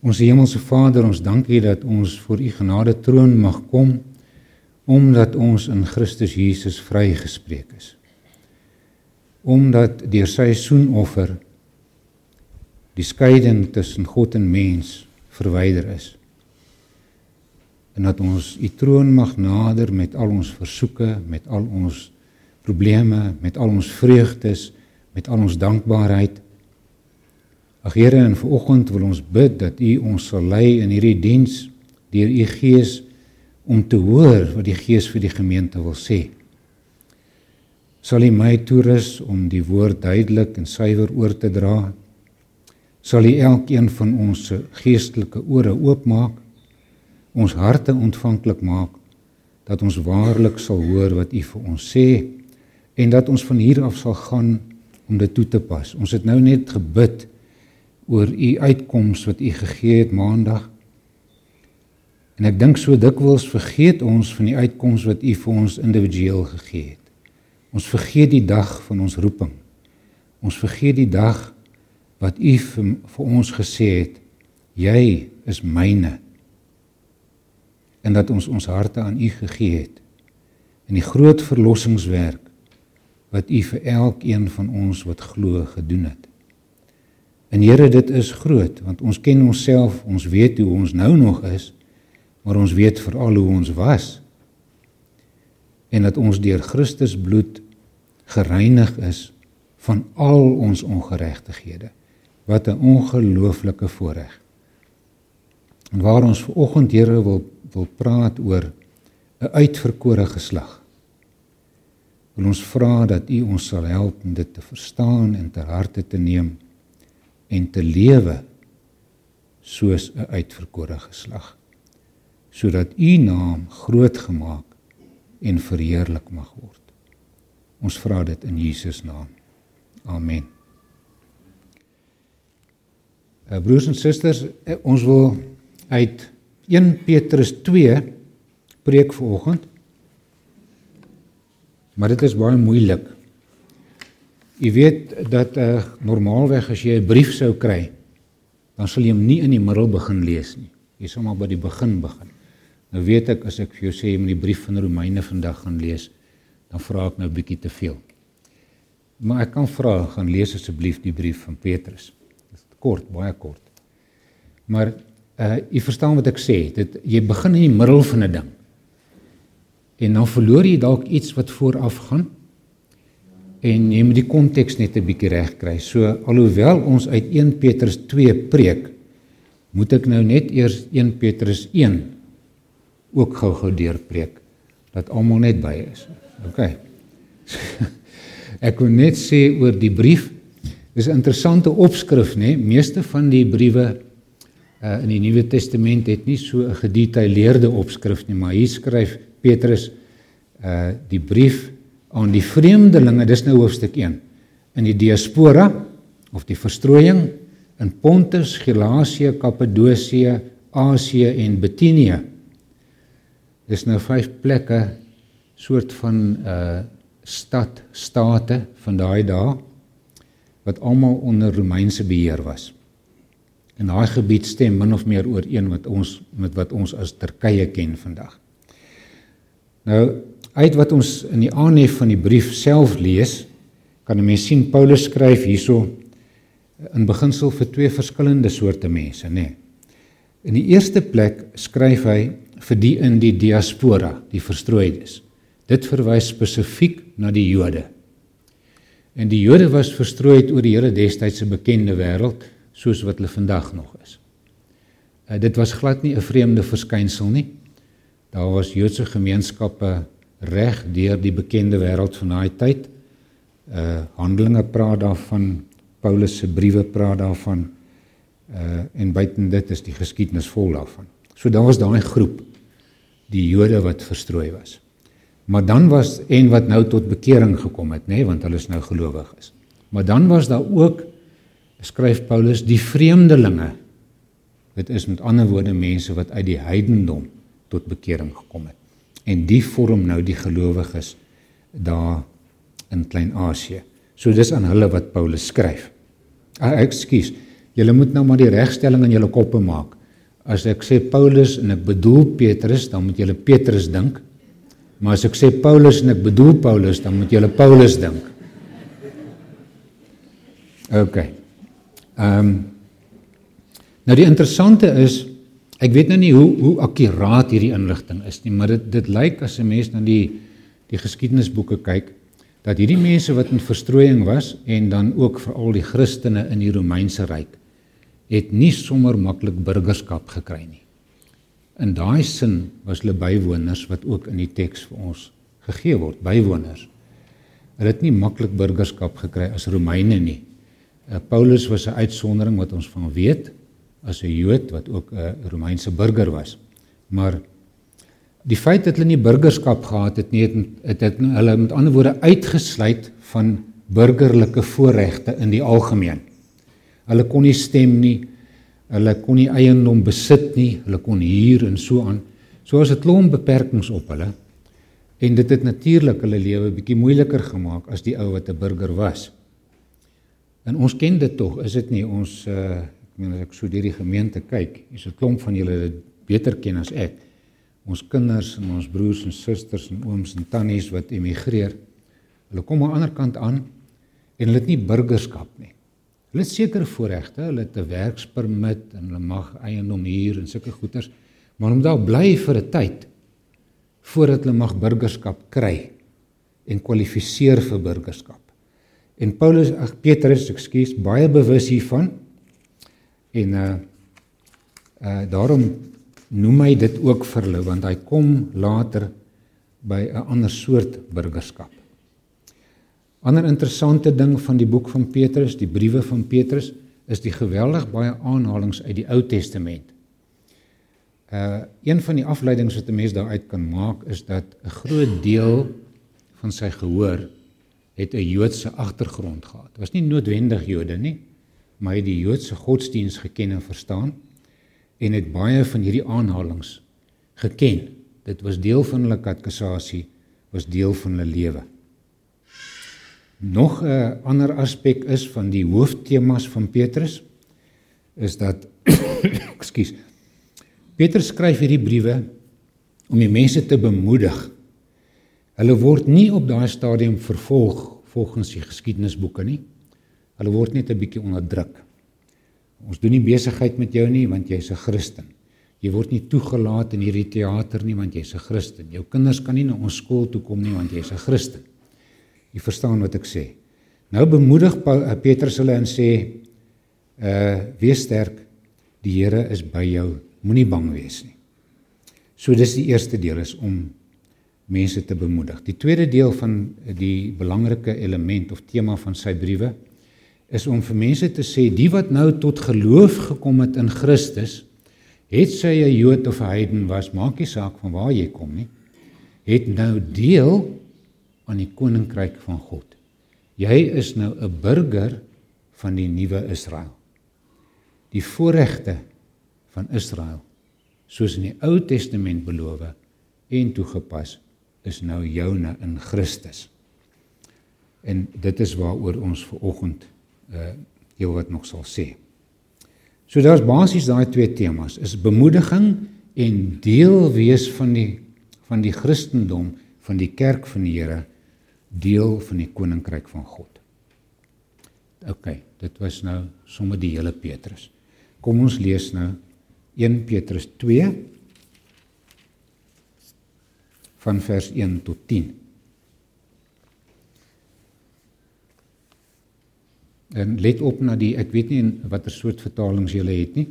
Ons hemelse Vader, ons dank U dat ons voor U genade troon mag kom omdat ons in Christus Jesus vrygespreek is. Omdat deur sy soenoffer die skeiding tussen God en mens verwyder is. En dat ons U troon mag nader met al ons versoeke, met al ons probleme, met al ons vreugdes, met al ons dankbaarheid. Ag Here, en vanoggend wil ons bid dat U ons sal lei in hierdie diens deur U Gees om te hoor wat die Gees vir die gemeente wil sê. Sal U my toerus om die woord duidelik en suiwer oor te dra? Sal U elkeen van ons se geestelike ore oopmaak, ons harte ontvanklik maak dat ons waarlik sal hoor wat U vir ons sê en dat ons van hier af sal gaan om dit toe te pas. Ons het nou net gebid oor u uitkoms wat u gegee het maandag. En ek dink so dikwels vergeet ons van die uitkoms wat u vir ons individueel gegee het. Ons vergeet die dag van ons roeping. Ons vergeet die dag wat u vir, vir ons gesê het, jy is myne. En dat ons ons harte aan u gegee het in die groot verlossingswerk wat U vir elkeen van ons wat glo gedoen het. En Here, dit is groot want ons ken onsself, ons weet hoe ons nou nog is, maar ons weet veral hoe ons was. En dat ons deur Christus bloed gereinig is van al ons ongeregtighede. Wat 'n ongelooflike voorreg. En waar ons ver oggend Here wil wil praat oor 'n uitverkore geslag wil ons vra dat U ons sal help om dit te verstaan en ter harte te neem en te lewe soos 'n uitverkore geslag sodat U naam groot gemaak en verheerlik mag word. Ons vra dit in Jesus naam. Amen. Uh, broers en susters, uh, ons wil uit 1 Petrus 2 preek vanoggend Maar dit is baie moeilik. Jy weet dat uh normaalweg as jy 'n brief sou kry, dan sal jy hom nie in die middel begin lees nie. Jy sal maar by die begin begin. Nou weet ek as ek vir jou sê jy moet die brief van Romeine vandag gaan lees, dan vra ek nou 'n bietjie te veel. Maar ek kan vra, gaan lees asseblief die brief van Petrus. Dit is kort, baie kort. Maar uh jy verstaan wat ek sê, dit jy begin in die middel van 'n ding en dan verloor jy dalk iets wat vooraf gaan en jy moet die konteks net 'n bietjie reg kry. So alhoewel ons uit 1 Petrus 2 preek, moet ek nou net eers 1 Petrus 1 ook gou-gou deurpreek dat almal net by is. OK. ek wil net sê oor die brief. Dis 'n interessante opskrif, né? Meeste van die briewe uh, in die Nuwe Testament het nie so 'n gedetailleerde opskrif nie, maar hier skryf Petrus uh die brief aan die vreemdelinge, dis nou hoofstuk 1 in die diaspora of die verstrooiing in Pontus, Galasië, Kappadosie, Asië en Bitinië. Dis nou vyf plekke soort van uh stad state van daai dae wat almal onder Romeinse beheer was. En daai gebied stem min of meer ooreen met ons met wat ons as Turkye ken vandag. Nou uit wat ons in die aanhef van die brief self lees, kan 'n mens sien Paulus skryf hierso in beginsel vir twee verskillende soorte mense, nê. Nee. In die eerste plek skryf hy vir die in die diaspora, die verstrooides. Dit verwys spesifiek na die Jode. En die Jode was verstrooi oor die hele destydse bekende wêreld soos wat hulle vandag nog is. Uh, dit was glad nie 'n vreemde verskynsel nie. Daar was Joodse gemeenskappe reg deur die bekende wêreld van daai tyd. Uh Handelinge praat daarvan, Paulus se briewe praat daarvan. Uh en buiten dit is die geskiedenis vol daarvan. So daar was daai groep die Jode wat verstrooi was. Maar dan was en wat nou tot bekering gekom het, nê, nee, want hulle is nou gelowig is. Maar dan was daar ook skryf Paulus die vreemdelinge. Dit is met ander woorde mense wat uit die heidendom tot bekering gekom het. En die vorm nou die gelowiges daar in Klein-Asië. So dis aan hulle wat Paulus skryf. Ah, ekskuus. Julle moet nou maar die regstelling in julle koppe maak. As ek sê Paulus en ek bedoel Petrus, dan moet julle Petrus dink. Maar as ek sê Paulus en ek bedoel Paulus, dan moet julle Paulus dink. OK. Ehm um, Nou die interessante is ek weet nou nie hoe hoe akkuraat hierdie inligting is nie, maar dit dit lyk as 'n mens na die die geskiedenisboeke kyk dat hierdie mense wat in verstrooiing was en dan ook veral die Christene in die Romeinse ryk het nie sommer maklik burgerskap gekry nie. In daai sin was hulle bywoners wat ook in die teks vir ons gegee word, bywoners. Hulle het nie maklik burgerskap gekry as Romeine nie. Uh, Paulus was 'n uitsondering wat ons van weet as 'n Jood wat ook 'n Romeinse burger was. Maar die feit dat hulle nie burgerskap gehad het nie, het dit hulle met ander woorde uitgesluit van burgerlike voorregte in die algemeen. Hulle kon nie stem nie. Hulle kon nie eiendom besit nie. Hulle kon huur en so aan. So as 'n klomp beperkings op hulle. En dit het natuurlik hulle lewe bietjie moeiliker gemaak as die ou wat 'n burger was. En ons ken dit tog, is dit nie ons uh meen as ek so deur die gemeente kyk, is 'n klomp van julle dit beter ken as ek. Ons kinders en ons broers en susters en ooms en tannies wat emigreer, hulle kom aan die ander kant aan en hulle het nie burgerskap nie. Hulle het sekere voorregte, hulle het 'n werkspermit en hulle mag eiendom huur en sulke goederes, maar om daar bly vir 'n tyd voordat hulle mag burgerskap kry en kwalifiseer vir burgerskap. En Paulus, ag Petrus, ekskuus, baie bewus hiervan En uh uh daarom noem hy dit ook hulle want hy kom later by 'n ander soort burgerskap. Ander interessante ding van die boek van Petrus, die briewe van Petrus, is die geweldig baie aanhalinge uit die Ou Testament. Uh een van die afleidings wat 'n mens daaruit kan maak is dat 'n groot deel van sy gehoor het 'n Joodse agtergrond gehad. Was nie noodwendig Jode nie, maar het die Joodse godsdiens geken en verstaan en het baie van hierdie aanhalinge geken. Dit was deel van hulle katekisasie, was deel van hulle lewe. Nog 'n ander aspek is van die hooftemas van Petrus is dat ekskuus. Petrus skryf hierdie briewe om die mense te bemoedig. Hulle word nie op daai stadium vervolg volgens die geskiedenisboeke nie. Hulle word net 'n bietjie onderdruk. Ons doen nie besigheid met jou nie want jy's 'n Christen. Jy word nie toegelaat in hierdie teater nie want jy's 'n Christen. Jou kinders kan nie na ons skool toe kom nie want jy's 'n Christen. Jy verstaan wat ek sê. Nou bemoedig eh, Petrus hulle en sê uh wees sterk. Die Here is by jou. Moenie bang wees nie. So dis die eerste deel is om mense te bemoedig. Die tweede deel van die belangrike element of tema van sy briewe is om vir mense te sê die wat nou tot geloof gekom het in Christus, het sy 'n Jood of 'n heiden was, maak nie saak van waar jy kom nie, het nou deel aan die koninkryk van God. Jy is nou 'n burger van die nuwe Israel. Die voorregte van Israel, soos in die Ou Testament beloof en toegepas, is nou joune in Christus. En dit is waaroor ons ver oggend uh heel wat nog sal sê. So daar's basies daai twee temas, is bemoediging en deel wees van die van die Christendom, van die kerk van die Here, deel van die koninkryk van God. OK, dit was nou sommer die hele Petrus. Kom ons lees nou 1 Petrus 2 van vers 1 tot 10. En let op na die ek weet nie watter soort vertalings jy het nie,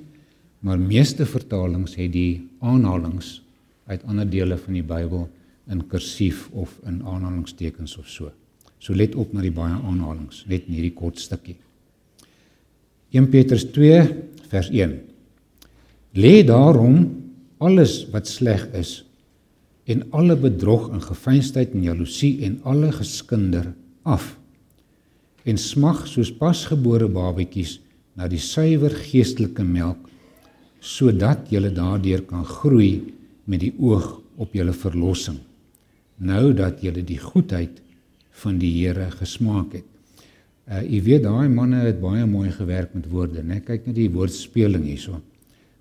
maar meeste vertalings het die aanhalings uit ander dele van die Bybel in kursief of in aanhalingstekens of so. So let op na die baie aanhalings, net in hierdie kort stukkie. 1 Petrus 2 vers 1. Lê daarom alles wat sleg is en alle bedrog en gefeinsheid en jaloesie en alle geskinder af en smag soos pasgebore babatjies na die suiwer geestelike melk sodat jy daardeur kan groei met die oog op jou verlossing nou dat jy die goedheid van die Here gesmaak het. Uh jy weet daai manne het baie mooi gewerk met woorde, né? Kyk net die woordspeling hierso.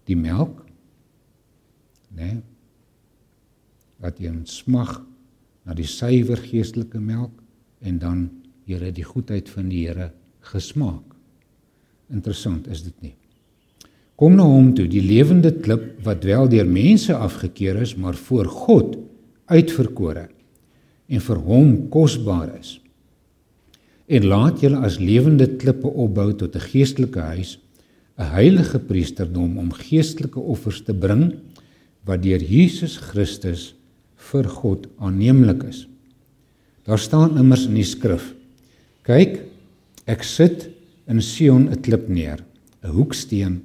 Die melk, né? Wat jy smag na die suiwer geestelike melk en dan Here die goedheid van die Here gesmaak. Interessant is dit nie? Kom na hom toe, die lewende klip wat wel deur mense afgekeur is, maar voor God uitverkore en vir hom kosbaar is. En laat julle as lewende klippe opbou tot 'n geestelike huis, 'n heilige priesterdom om geestelike offers te bring wat deur Jesus Christus vir God aanneemlik is. Daar staan immers in die skrif: Kyk, ek sit in Sion 'n klip neer, 'n hoeksteen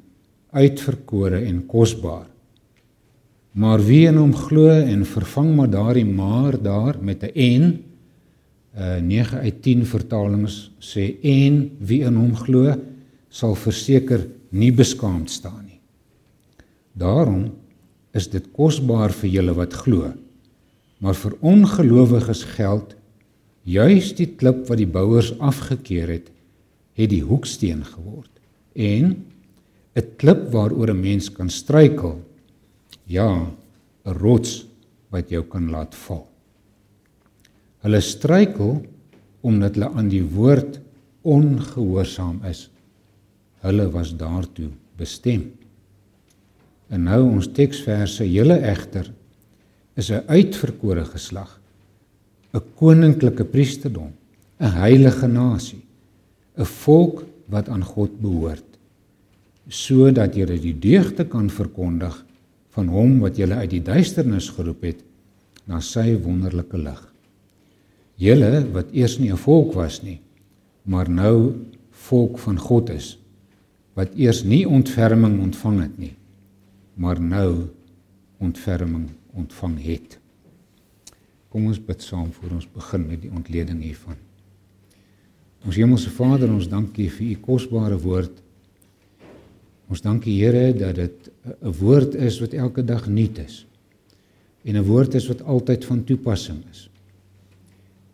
uitverkore en kosbaar. Maar wie in hom glo en vervang maar daardie maar daar met 'n en uh 9 uit 10 vertalings sê en wie in hom glo sal verseker nie beskaamd staan nie. Daarom is dit kosbaar vir julle wat glo. Maar vir ongelowiges geld Juis die klip wat die bouers afgekeur het, het die hoeksteen geword. En 'n klip waaroor 'n mens kan struikel. Ja, 'n rots wat jou kan laat val. Hulle struikel omdat hulle aan die woord ongehoorsaam is. Hulle was daartoe bestem. En nou ons teksverse, julle egter is 'n uitverkore geslag 'n koninklike priesterdom, 'n heilige nasie, 'n volk wat aan God behoort, sodat julle die deugde kan verkondig van hom wat julle uit die duisternis geroep het na sy wonderlike lig. Julle wat eers nie 'n volk was nie, maar nou volk van God is, wat eers nie ontferming ontvang het nie, maar nou ontferming ontvang het. Kom ons bid saam voor ons begin met die ontleding hiervan. Ons Hemelse Vader, ons dankie vir u kosbare woord. Ons dankie Here dat dit 'n woord is wat elke dag nuut is. En 'n woord is wat altyd van toepassing is.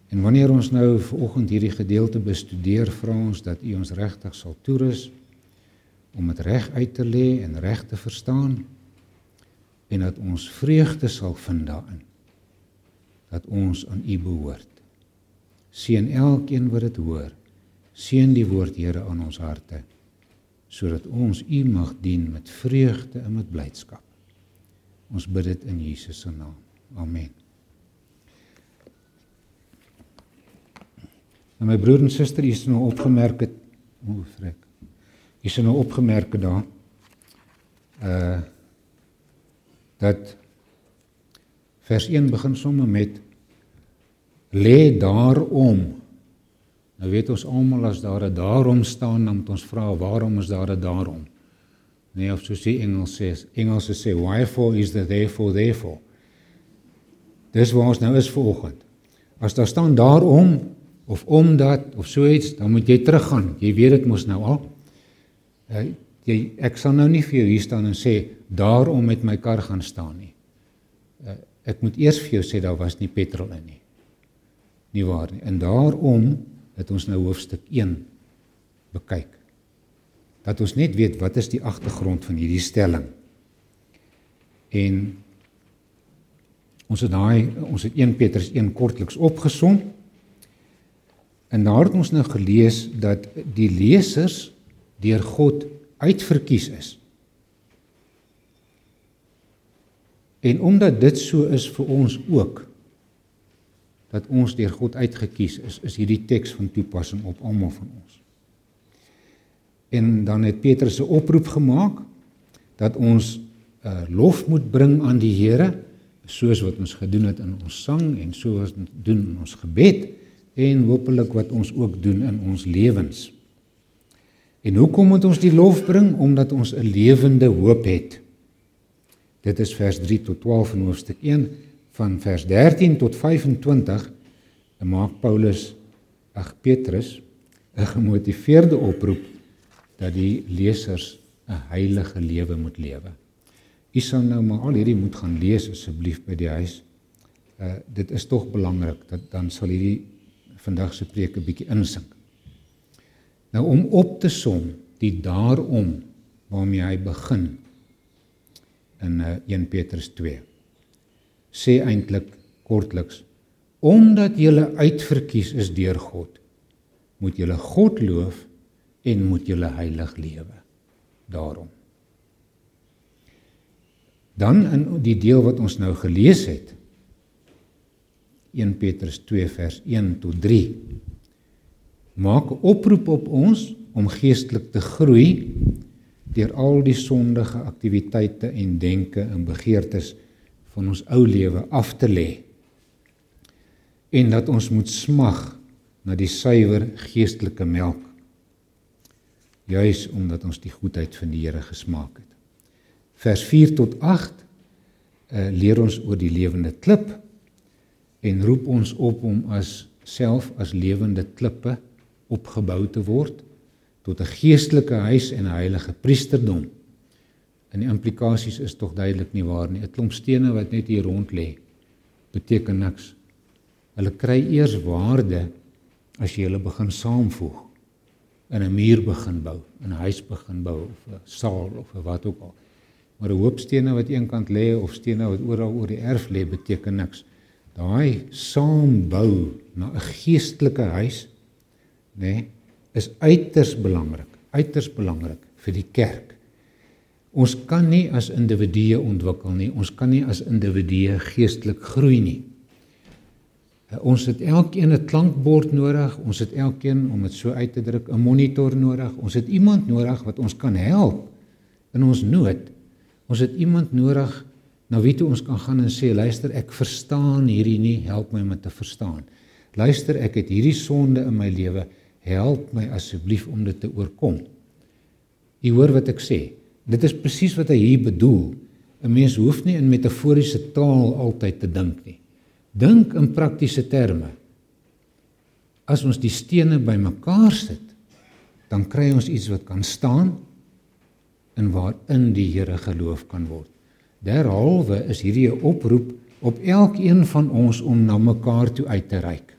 En wanneer ons nou vanoggend hierdie gedeelte bestudeer, vra ons dat u ons regtig sal toerus om dit reg uit te lê en reg te verstaan en dat ons vreugde sal vind daarin dat ons aan U behoort. Seën elkeen wat dit hoor. Seën die woord Here aan ons harte sodat ons U mag dien met vreugde en met blydskap. Ons bid dit in Jesus se naam. Amen. En my broer en suster, u is nou opgemerk het, o, frek. U is nou opgemerk daar. Uh dat Vers 1 begin sommer met lê daarom. Nou weet ons almal as daar 'n daarom staan, dan moet ons vra waarom is daar 'n daarom? Nee, of soos die Engels sê, Engels sê why for is the therefore therefore. Dis waar ons nou is vanoggend. As daar staan daarom of omdat of so iets, dan moet jy teruggaan. Jy weet dit mos nou al. Uh, jy ek sal nou nie vir jou hier staan en sê daarom met my kar gaan staan nie. Uh, Ek moet eers vir jou sê daar was nie petrol in nie. Nie waar nie. En daarom het ons nou hoofstuk 1 bekyk. Dat ons net weet wat is die agtergrond van hierdie stelling. En ons het daai ons het 1 Petrus 1 kortliks opgesom. En daar het ons nou gelees dat die lesers deur God uitverkies is. En omdat dit so is vir ons ook dat ons deur God uitgekies is, is hierdie teks van toepassing op almal van ons. En dan het Petrus 'n oproep gemaak dat ons uh, lof moet bring aan die Here soos wat ons gedoen het in ons sang en soos ons doen in ons gebed en hopelik wat ons ook doen in ons lewens. En hoekom moet ons die lof bring? Omdat ons 'n lewende hoop het. Dit is vers 3 tot 12 in hoofstuk 1 van vers 13 tot 25 en maak Paulus ag Petrus 'n gemotiveerde oproep dat die lesers 'n heilige lewe moet lewe. U sal nou maar al hierdie moet gaan lees asseblief by die huis. Uh dit is tog belangrik dat dan sal hierdie vandag se preek 'n bietjie insink. Nou om op te som die daarom waarmee hy begin in 1 eh, Petrus 2 sê eintlik kortliks omdat jy uitverkies is deur God moet jy God loof en moet jy heilig lewe. Daarom. Dan in die deel wat ons nou gelees het 1 Petrus 2 vers 1 tot 3 maak 'n oproep op ons om geestelik te groei deur al die sondige aktiwiteite en denke en begeertes van ons ou lewe af te lê en dat ons moet smag na die suiwer geestelike melk juis omdat ons die goedheid van die Here gesmaak het. Vers 4 tot 8 uh, eh, leer ons oor die lewende klip en roep ons op om as self as lewende klippe opgebou te word tot 'n geestelike huis en 'n heilige priesterdom. En die implikasies is tog duidelik nie waar nie. 'n Klomp stene wat net hier rond lê beteken niks. Hulle kry eers waarde as jy hulle begin saamvoeg in 'n muur begin bou, 'n huis begin bou of 'n saal of wat ook al. Maar 'n hoop stene wat eenkant lê of stene wat oral oor die erf lê beteken niks. Daai saambou na 'n geestelike huis nê, nee, is uiters belangrik, uiters belangrik vir die kerk. Ons kan nie as individue ontwikkel nie, ons kan nie as individue geestelik groei nie. Ons het elkeen 'n klankbord nodig, ons het elkeen om dit so uit te druk 'n monitor nodig. Ons het iemand nodig wat ons kan help in ons nood. Ons het iemand nodig na wie toe ons kan gaan en sê luister ek verstaan hierdie nie, help my om dit te verstaan. Luister ek het hierdie sonde in my lewe help my asseblief om dit te oorkom. U hoor wat ek sê. Dit is presies wat hy hier bedoel. 'n Mens hoef nie in metaforiese taal altyd te dink nie. Dink in praktiese terme. As ons die stene bymekaar sit, dan kry ons iets wat kan staan en waarin die Here geloof kan word. Derhalwe is hierdie 'n oproep op elkeen van ons om na mekaar toe uit te reik.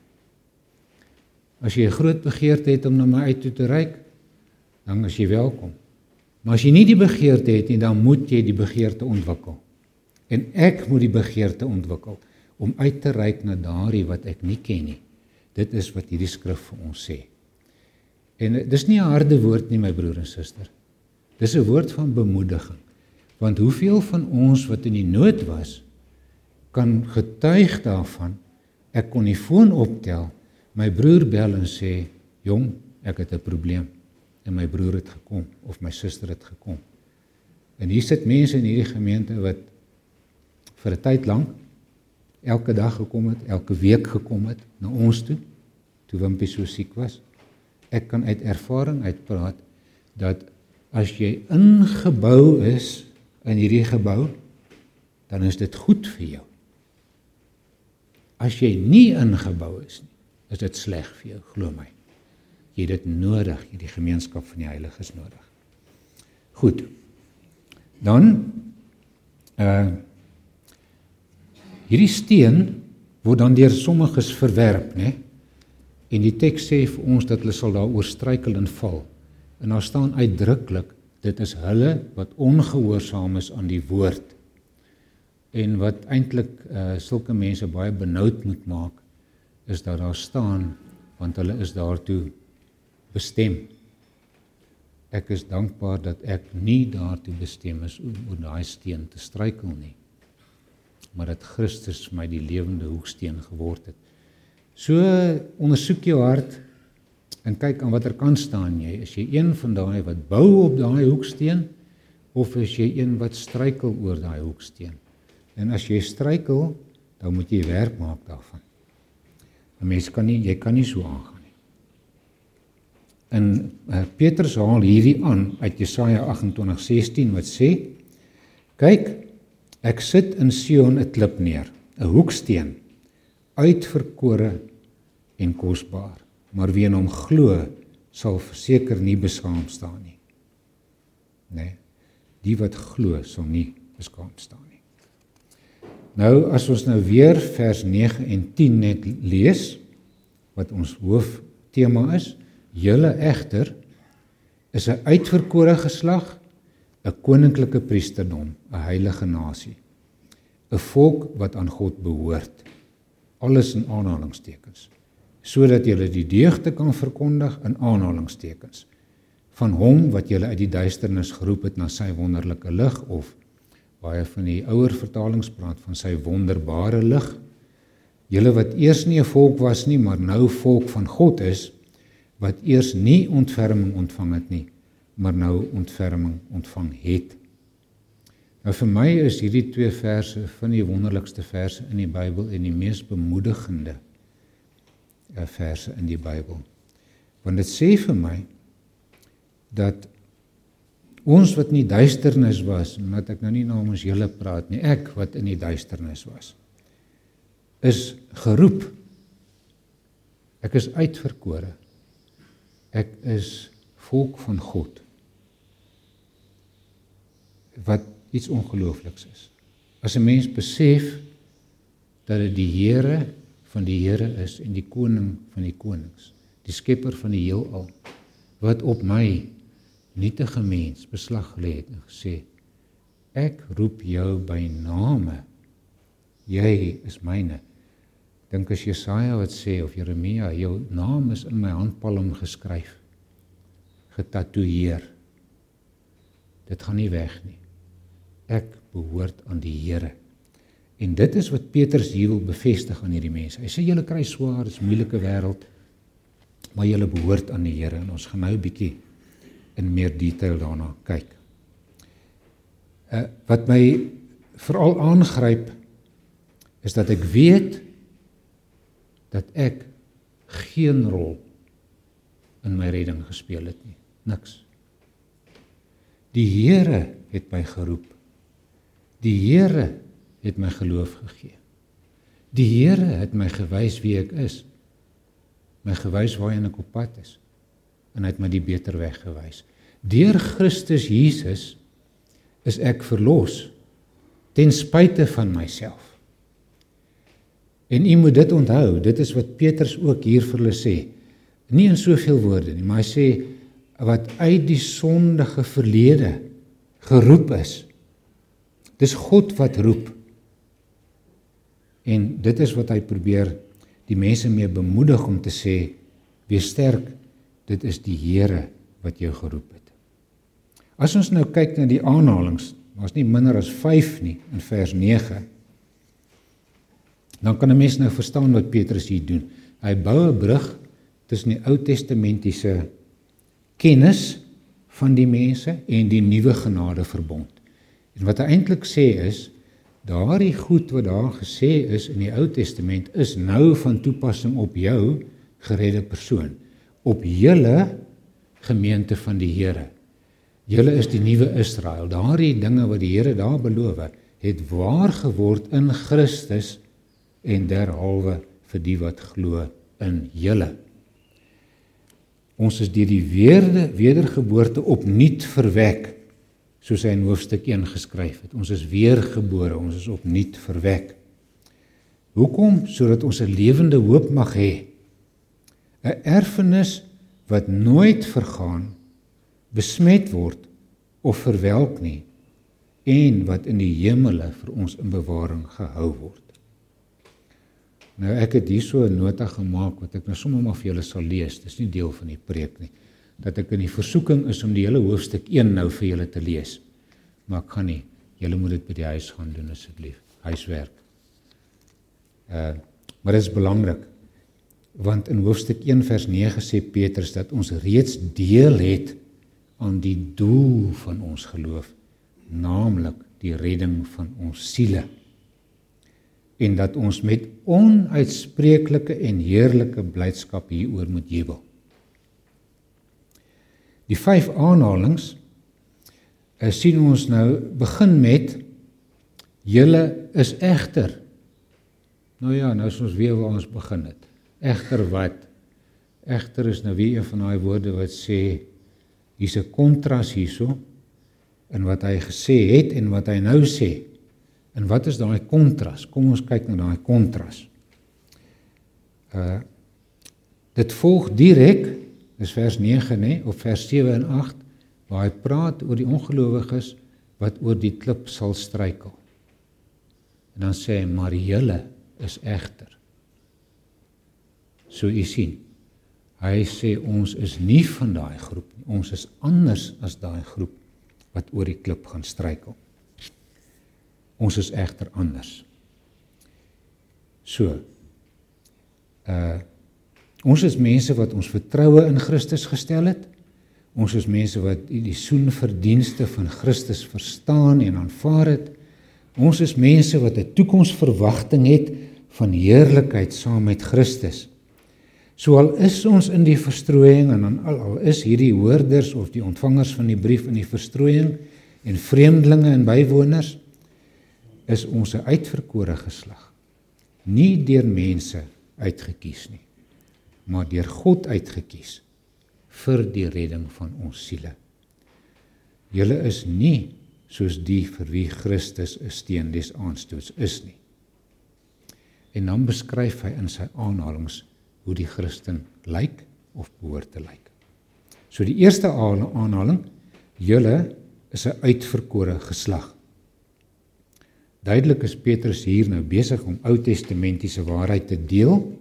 As jy 'n groot begeerte het om na my uit toe te reik, dan is jy welkom. Maar as jy nie die begeerte het nie, dan moet jy die begeerte ontwikkel. En ek moet die begeerte ontwikkel om uit te reik na daardie wat ek nie ken nie. Dit is wat hierdie skrif vir ons sê. En dis nie 'n harde woord nie, my broer en suster. Dis 'n woord van bemoediging. Want hoeveel van ons wat in die nood was, kan getuig daarvan ek kon die foon optel my broer bel en sê, "Jong, ek het 'n probleem." En my broer het gekom of my suster het gekom. En hier sit mense in hierdie gemeente wat vir 'n tyd lank elke dag gekom het, elke week gekom het na ons toe toe Wimpie so siek was. Ek kan uit ervaring uitpraat dat as jy ingebou is in hierdie gebou, dan is dit goed vir jou. As jy nie ingebou is nie, is dit sleg vir jou, glo my. Jy het dit nodig, jy het die gemeenskap van die heiliges nodig. Goed. Dan uh hierdie steen word dan deur sommiges verwerp, né? En die teks sê vir ons dat hulle sal daaroor struikel en val. En daar staan uitdruklik dit is hulle wat ongehoorsaam is aan die woord en wat eintlik uh sulke mense baie benoud moet maak is dat daar staan want hulle is daartoe bestem. Ek is dankbaar dat ek nie daartoe bestem is om oor daai steen te struikel nie. Maar dat Christus my die lewende hoeksteen geword het. So ondersoek jou hart en kyk aan watter kant staan jy. Is jy een van daai wat bou op daai hoeksteen of is jy een wat struikel oor daai hoeksteen? En as jy struikel, dan moet jy werk maak daarvan. 'n Mens kan nie jy kan nie so aangaan nie. In uh, Petrus haal hierdie aan uit Jesaja 28:16 wat sê: "Kyk, ek sit in Sion 'n klip neer, 'n hoeksteen, uitverkore en kosbaar, maar wie in hom glo, sal verseker nie beskaam staan nie." Nee. Die wat glo, sal nie beskaam staan nie. Nou as ons nou weer vers 9 en 10 net lees wat ons hooftema is, julle egter is 'n uitverkore geslag, 'n koninklike priesterdom, 'n heilige nasie. 'n volk wat aan God behoort. Alles in aanhalingstekens. Sodat jy die deugde kan verkondig in aanhalingstekens van hom wat julle uit die duisternis geroep het na sy wonderlike lig of baie van die ouer vertalings praat van sy wonderbare lig. Julle wat eers nie 'n volk was nie, maar nou volk van God is, wat eers nie ontferming ontvang het nie, maar nou ontferming ontvang het. Nou vir my is hierdie twee verse van die wonderlikste verse in die Bybel en die mees bemoedigende eh, verse in die Bybel. Want dit sê vir my dat Ons wat in die duisternis was, omdat ek nou nie namens julle praat nie, ek wat in die duisternis was, is geroep. Ek is uitverkore. Ek is volk van God. Wat iets ongeloofliks is. As 'n mens besef dat dit die Here van die Here is en die koning van die konings, die skepper van die heelal wat op my nietige mens beslag gelê het en gesê ek roep jou by name. Jy is myne. Dink as Jesaja wat sê of Jeremia jou naam is in my handpalm geskryf getatoeëer. Dit gaan nie weg nie. Ek behoort aan die Here. En dit is wat Petrus hier wil bevestig aan hierdie mense. Hy sê julle kry swaar dis moeilike wêreld maar julle behoort aan die Here. En ons gaan nou 'n bietjie in meer detail daarna kyk. Uh wat my veral aangryp is dat ek weet dat ek geen rol in my redding gespeel het nie. Niks. Die Here het my geroep. Die Here het my geloof gegee. Die Here het my gewys wie ek is. My gewys waarheen ek op pad is en hy het my die beter weg gewys. Deur Christus Jesus is ek verlos ten spyte van myself. En u moet dit onthou, dit is wat Petrus ook hier vir hulle sê. Nie in soveel woorde nie, maar hy sê wat uit die sondige verlede geroep is. Dis God wat roep. En dit is wat hy probeer die mense mee bemoedig om te sê wees sterk dit is die Here wat jou geroep het. As ons nou kyk na die aanhalings, was nie minder as 5 nie in vers 9. Dan kan 'n mens nou verstaan wat Petrus hier doen. Hy bou 'n brug tussen die Ou Testamentiese kennis van die mense en die nuwe genade verbond. En wat hy eintlik sê is daardie goed wat daar gesê is in die Ou Testament is nou van toepassing op jou geredde persoon op julle gemeente van die Here. Julle is die nuwe Israel. Daardie dinge wat die Here daar beloof het waar geword in Christus en derhalwe vir die wat glo in julle. Ons is deur die weerde wedergeboorte opnuut verwek soos hy in hoofstuk 1 geskryf het. Ons is weergebore, ons is opnuut verwek. Hoekom? Sodat ons 'n lewende hoop mag hê 'n erfenis wat nooit vergaan, besmet word of verwelk nie en wat in die hemele vir ons in bewaring gehou word. Nou ek het hierso 'n nota gemaak wat ek nou sommer maar vir julle sal lees. Dis nie deel van die preek nie. Dat ek in die versoeking is om die hele hoofstuk 1 nou vir julle te lees. Maar ek gaan nie. Julle moet dit by die huis gaan doen asseblief. Huiswerk. Uh maar dit is belangrik want in hoofstuk 1 vers 9 sê Petrus dat ons reeds deel het aan die doel van ons geloof naamlik die redding van ons siele en dat ons met onuitspreeklike en heerlike blydskap hieroor moet jubel. Die vyf aanhalings eh, sien ons nou begin met julle is egter. Nou ja, nou is ons weer waar ons begin het. Egter wat? Egter is nou weer een van daai woorde wat sê hier's 'n kontras hierso in wat hy gesê het en wat hy nou sê. En wat is daai kontras? Kom ons kyk na daai kontras. Uh dit volg direk is vers 9 nê of vers 7 en 8 waar hy praat oor die ongelowiges wat oor die klip sal struikel. En dan sê hy maar julle is egter. So u sien. Hy sê ons is nie van daai groep nie. Ons is anders as daai groep wat oor die klip gaan struikel. Ons is egter anders. So. Uh ons is mense wat ons vertroue in Christus gestel het. Ons is mense wat die soenverdienste van Christus verstaan en aanvaar het. Ons is mense wat 'n toekomsverwagting het van heerlikheid saam met Christus. So al is ons in die verstrooiing en dan al, al is hierdie hoorders of die ontvangers van die brief in die verstrooiing en vreemdelinge en bywoners is ons 'n uitverkore geslag. Nie deur mense uitgekies nie, maar deur God uitgekies vir die redding van ons siele. Julle is nie soos die vir wie Christus 'n steen des aanstoots is nie. En dan beskryf hy in sy aanhalings hoe die Christen lyk of behoort te lyk. So die eerste aanhaling, julle is 'n uitverkore geslag. Duidelik is Petrus hier nou besig om Ou Testamentiese waarheid te deel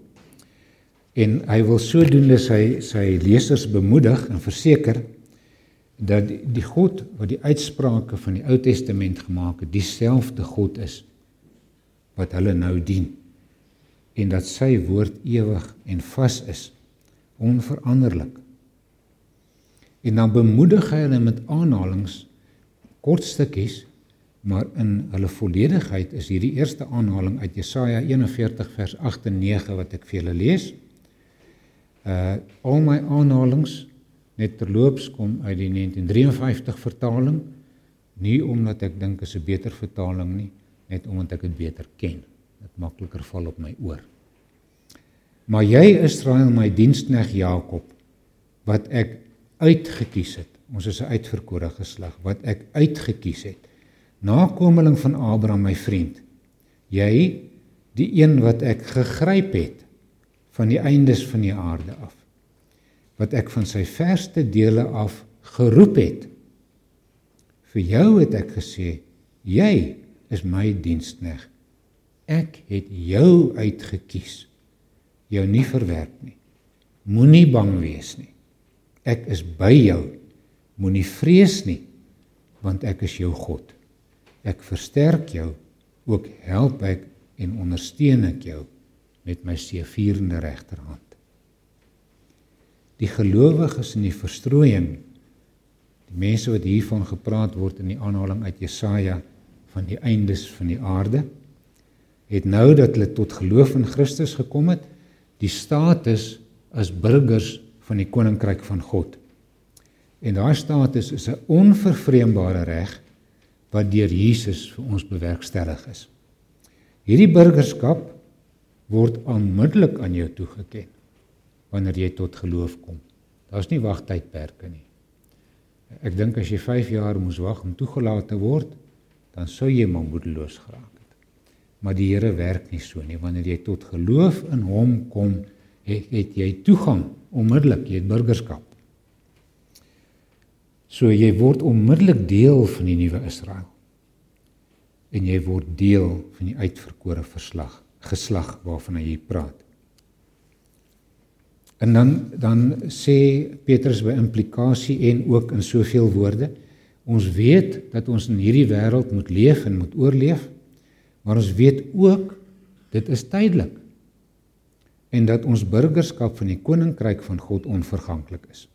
en hy wil sodoende sy sy lesers bemoedig en verseker dat die, die God wat die uitsprake van die Ou Testament gemaak het, dieselfde God is wat hulle nou dien en dat sy woord ewig en vas is, onveranderlik. En dan bemoedig hy hulle met aanhalings kort stukkies Maar in hulle volledigheid is hierdie eerste aanhaling uit Jesaja 41 vers 8 en 9 wat ek vir julle lees. Uh al my aanhalings net terloops kom uit die 1953 vertaling, nie omdat ek dink is 'n beter vertaling nie, net omdat ek dit beter ken. Dit makliker val op my oor. Maar jy Israel, my dienskneg Jakob, wat ek uitget kies het. Ons is 'n uitverkore geslag wat ek uitget kies het nakomeling van Abraham my vriend jy die een wat ek gegryp het van die eindes van die aarde af wat ek van sy verste dele af geroep het vir jou het ek gesê jy is my dienskneg ek het jou uitgekies. Jou nie verwerp nie. Moenie bang wees nie. Ek is by jou. Moenie vrees nie want ek is jou God. Ek versterk jou, ook help ek en ondersteun ek jou met my seëvierende regterhand. Die gelowiges in die verstrooiing, die mense wat hiervan gepraat word in die aanhaling uit Jesaja van die eindes van die aarde, het nou dat hulle tot geloof in Christus gekom het, die status as burgers van die koninkryk van God. En daai status is 'n onvervreembare reg wat deur Jesus vir ons bewerkstellig is. Hierdie burgerskap word onmiddellik aan jou toegeken wanneer jy tot geloof kom. Daar's nie wagtydperke nie. Ek dink as jy 5 jaar moes wag om toegelaat te word, dan sou jy maar moedeloos geraak. Maar die Here werk nie so nie. Wanneer jy tot geloof in hom kom, het, het jy toegang onmiddellik, jy het burgerskap. So jy word onmiddellik deel van die nuwe Israel. En jy word deel van die uitverkore verslag, geslag waarvan hy praat. En dan dan sê Petrus by implikasie en ook in soveel woorde, ons weet dat ons in hierdie wêreld moet leef en moet oorleef, maar ons weet ook dit is tydelik en dat ons burgerskap van die koninkryk van God onverganklik is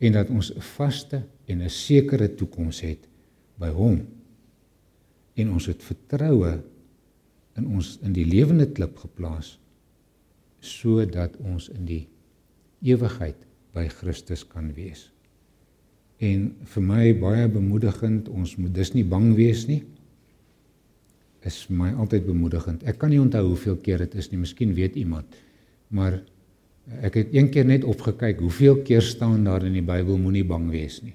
en dat ons 'n vaste en 'n sekere toekoms het by hom. En ons het vertroue in ons in die lewende klip geplaas sodat ons in die ewigheid by Christus kan wees. En vir my baie bemoedigend, ons moet dus nie bang wees nie. Is my altyd bemoedigend. Ek kan nie onthou hoeveel keer dit is nie, miskien weet iemand, maar Ek het een keer net opgekyk hoeveel keer staan daar in die Bybel moenie bang wees nie.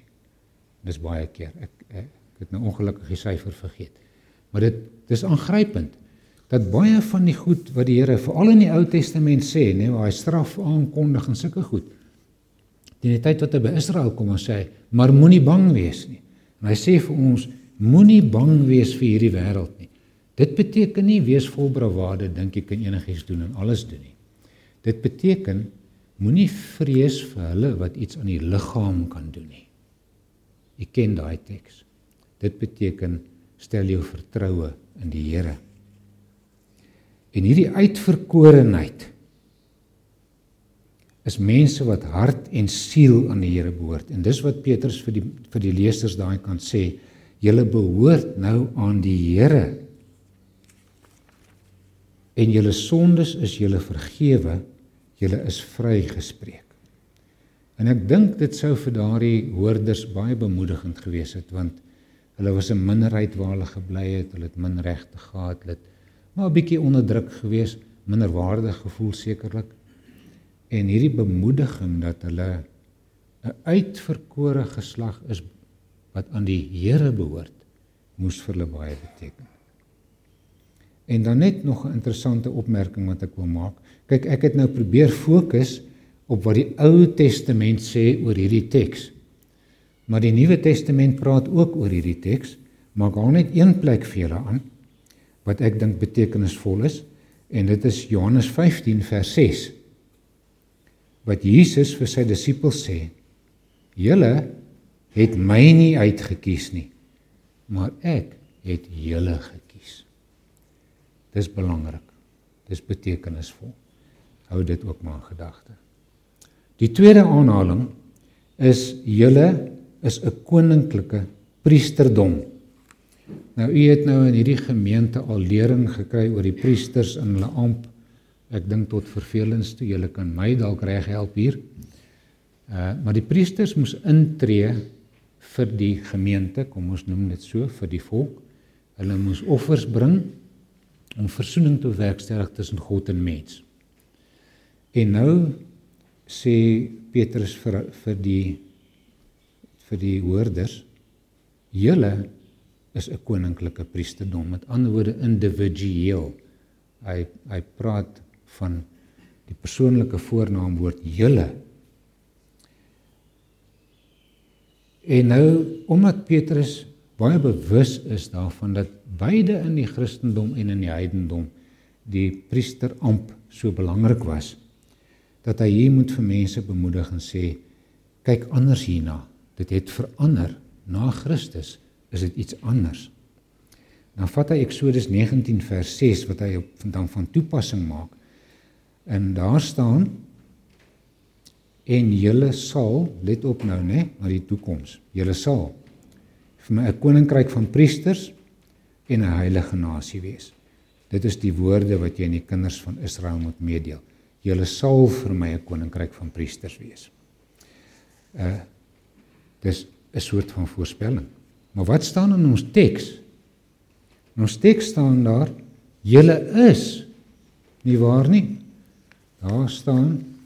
Dis baie keer. Ek, ek ek het nou ongelukkig die syfer vergeet. Maar dit dis aangrypend dat baie van die goed wat die Here veral in die Ou Testament sê, nê, waar hy straf aankondig en sulke goed, Teen die tyd wat hy by Israel kom en sê, "Maar moenie bang wees nie." En hy sê vir ons, "Moenie bang wees vir hierdie wêreld nie." Dit beteken nie wees vol bravade, dink jy kan enigiets doen en alles doen nie. Dit beteken moenie vrees vir hulle wat iets aan die liggaam kan doen nie. Jy ken daai teks. Dit beteken stel jou vertroue in die Here. En hierdie uitverkorenheid is mense wat hart en siel aan die Here behoort. En dis wat Petrus vir die vir die lesers daai kan sê, julle behoort nou aan die Here. En julle sondes is julle vergewe, julle is vrygespreek. En ek dink dit sou vir daardie hoorders baie bemoedigend gewees het want hulle was 'n minderheid waar hulle gebly het, hulle het min regte gehad, hulle het maar 'n bietjie onderdruk gewees, minderwaardig gevoel sekerlik en hierdie bemoediging dat hulle 'n uitverkore geslag is wat aan die Here behoort, moes vir hulle baie beteken. En dan net nog 'n interessante opmerking wat ek wil maak. Kyk, ek het nou probeer fokus op wat die Ou Testament sê oor hierdie teks. Maar die Nuwe Testament praat ook oor hierdie teks, maar gaan net een plek vir julle aan wat ek dink betekenisvol is en dit is Johannes 15 vers 6 wat Jesus vir sy disippels sê: "Julle het my nie uitgekies nie, maar ek het julle gekies." Dis belangrik. Dis betekenisvol. Hou dit ook maar in gedagte. Die tweede aanhaling is julle is 'n koninklike priesterdom. Nou u het nou in hierdie gemeente al lering gekry oor die priesters in hulle amp Ek dink tot vervelings toe julle kan my dalk reg help hier. Uh maar die priesters moes intree vir die gemeente, kom ons noem dit so, vir die volk. Hulle moes offers bring om verzoening te werkstellig tussen God en mens. En nou sê Petrus vir vir die vir die hoorders: "Julle is 'n koninklike priesterdom." Met ander woorde individueel. Hy hy praat van die persoonlike voornaamwoord julle. En nou omdat Petrus baie bewus is daarvan dat beide in die Christendom en in die heidendom die priesteramp so belangrik was dat hy hier moet vir mense bemoedig en sê kyk anders hierna. Dit het verander. Na Christus is dit iets anders. Dan vat hy Eksodus 19 vers 6 wat hy op vandag van toepassing maak. En daar staan en julle sal let op nou nê na die toekoms. Julle sal vir my 'n koninkryk van priesters en 'n heilige nasie wees. Dit is die woorde wat jy aan die kinders van Israel moet meedeel. Julle sal vir my 'n koninkryk van priesters wees. Uh dis 'n soort van voorspelling. Maar wat staan in ons teks? In ons teks staan daar julle is nie waar nie? Daar staan